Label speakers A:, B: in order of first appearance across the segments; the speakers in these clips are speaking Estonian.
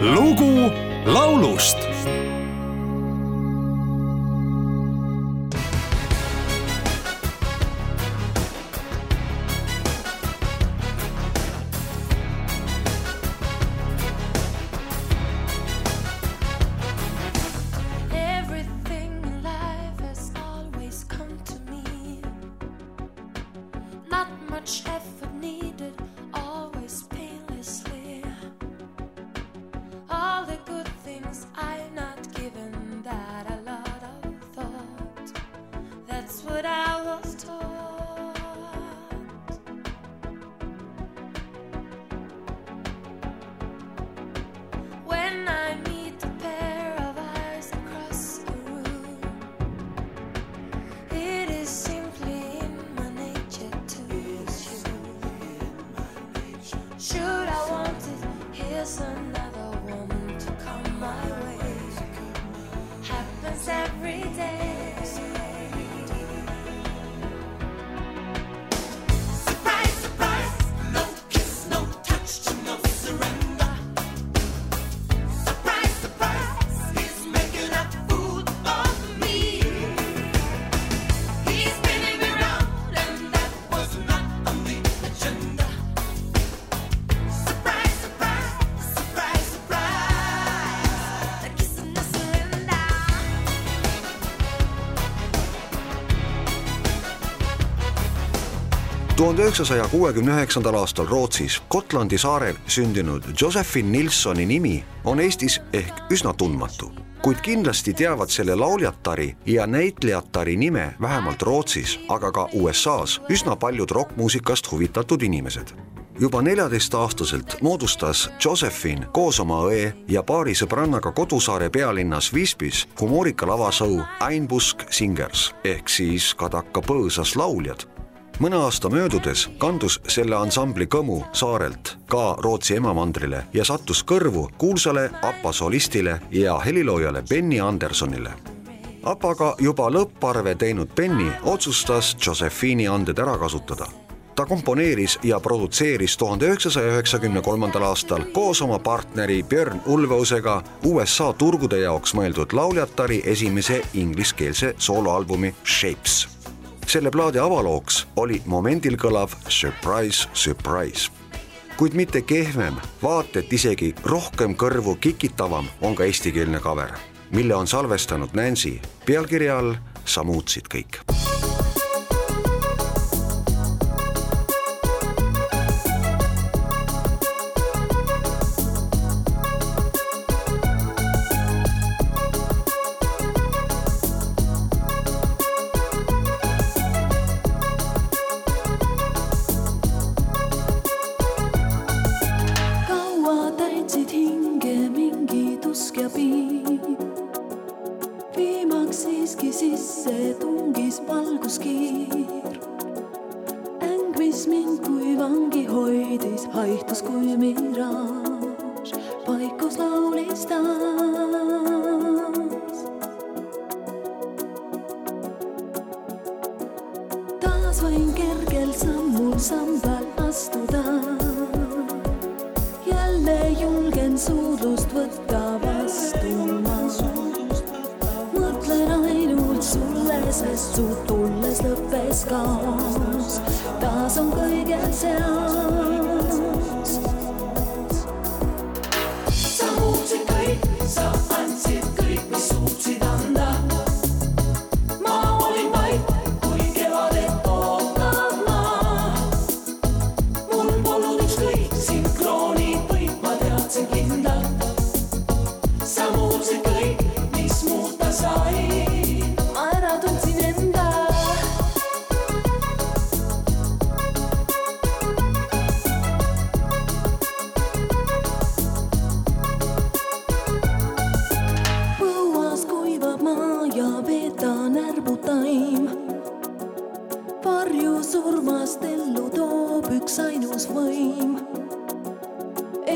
A: lugu laulust
B: Should I want it? here or?
C: Tuhande üheksasaja kuuekümne üheksandal aastal Rootsis Gotlandi saarel sündinud Josephine Nilssoni nimi on Eestis ehk üsna tundmatu, kuid kindlasti teavad selle lauljatari ja näitlejatari nime vähemalt Rootsis, aga ka USA-s üsna paljud rokkmuusikast huvitatud inimesed. Juba neljateistaastaselt moodustas Josephine koos oma õe ja paari sõbrannaga kodusaare pealinnas Visbys humoorika lavasõu Einbusk Singers ehk siis Kadaka põõsas lauljad mõne aasta möödudes kandus selle ansambli kõmu saarelt ka Rootsi emamandrile ja sattus kõrvu kuulsale APA solistile ja heliloojale Benny Andersonile. APA-ga juba lõpparve teinud Benny otsustas Josephine'i anded ära kasutada ta komponeeris ja produtseeris tuhande üheksasaja üheksakümne kolmandal aastal koos oma partneri Björn Ulvausega USA turgude jaoks mõeldud lauljatari esimese ingliskeelse sooloalbumi Shapes selle plaadi avalooks oli momendil kõlav Surprise, surprise. kuid mitte kehvem, vaat et isegi rohkem kõrvu kikitavam on ka eestikeelne cover, mille on salvestanud Nancy pealkirja all Sa muutsid kõik
D: haihtus kui miraaž, vaikus laulis taas. taas võin kergel sammul sambal astuda jälle julgen suudlust võtta sest su tulles lõppes kaos. taas on kõigel seas. sa muutsid kõik, sa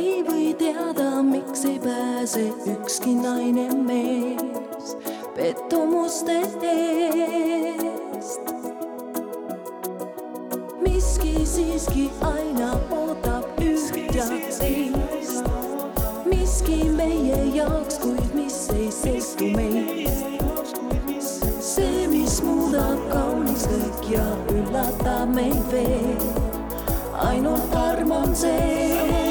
D: ei või teada, miks ei pääse ükski naine mees pettumuste eest. miski siiski aina ootab üht ja teist, miski usku meid. see, mis muudab kaunis kõik ja üllatab meid veel, ainult arm on see.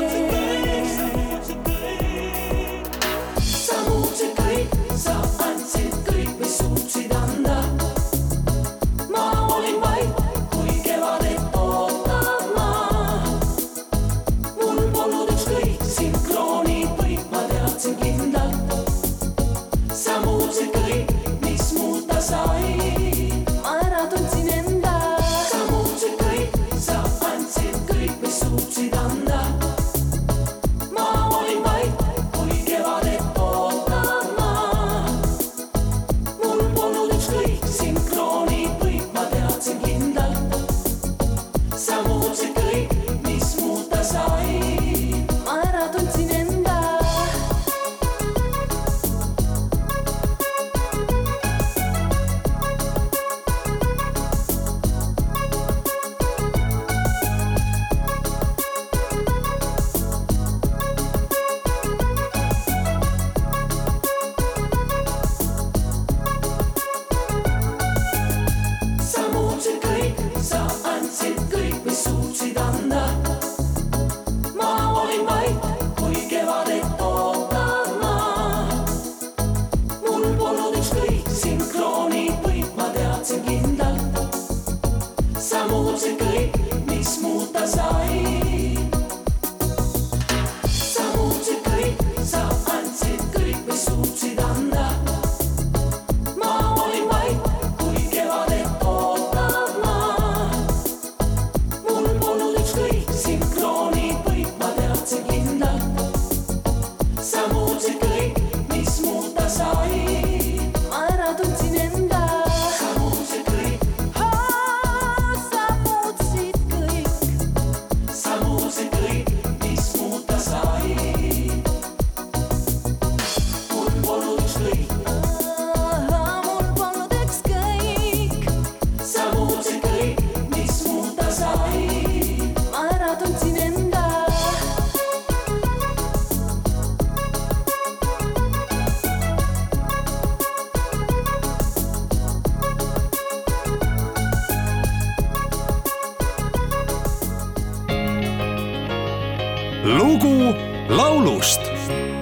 A: Lugu laulust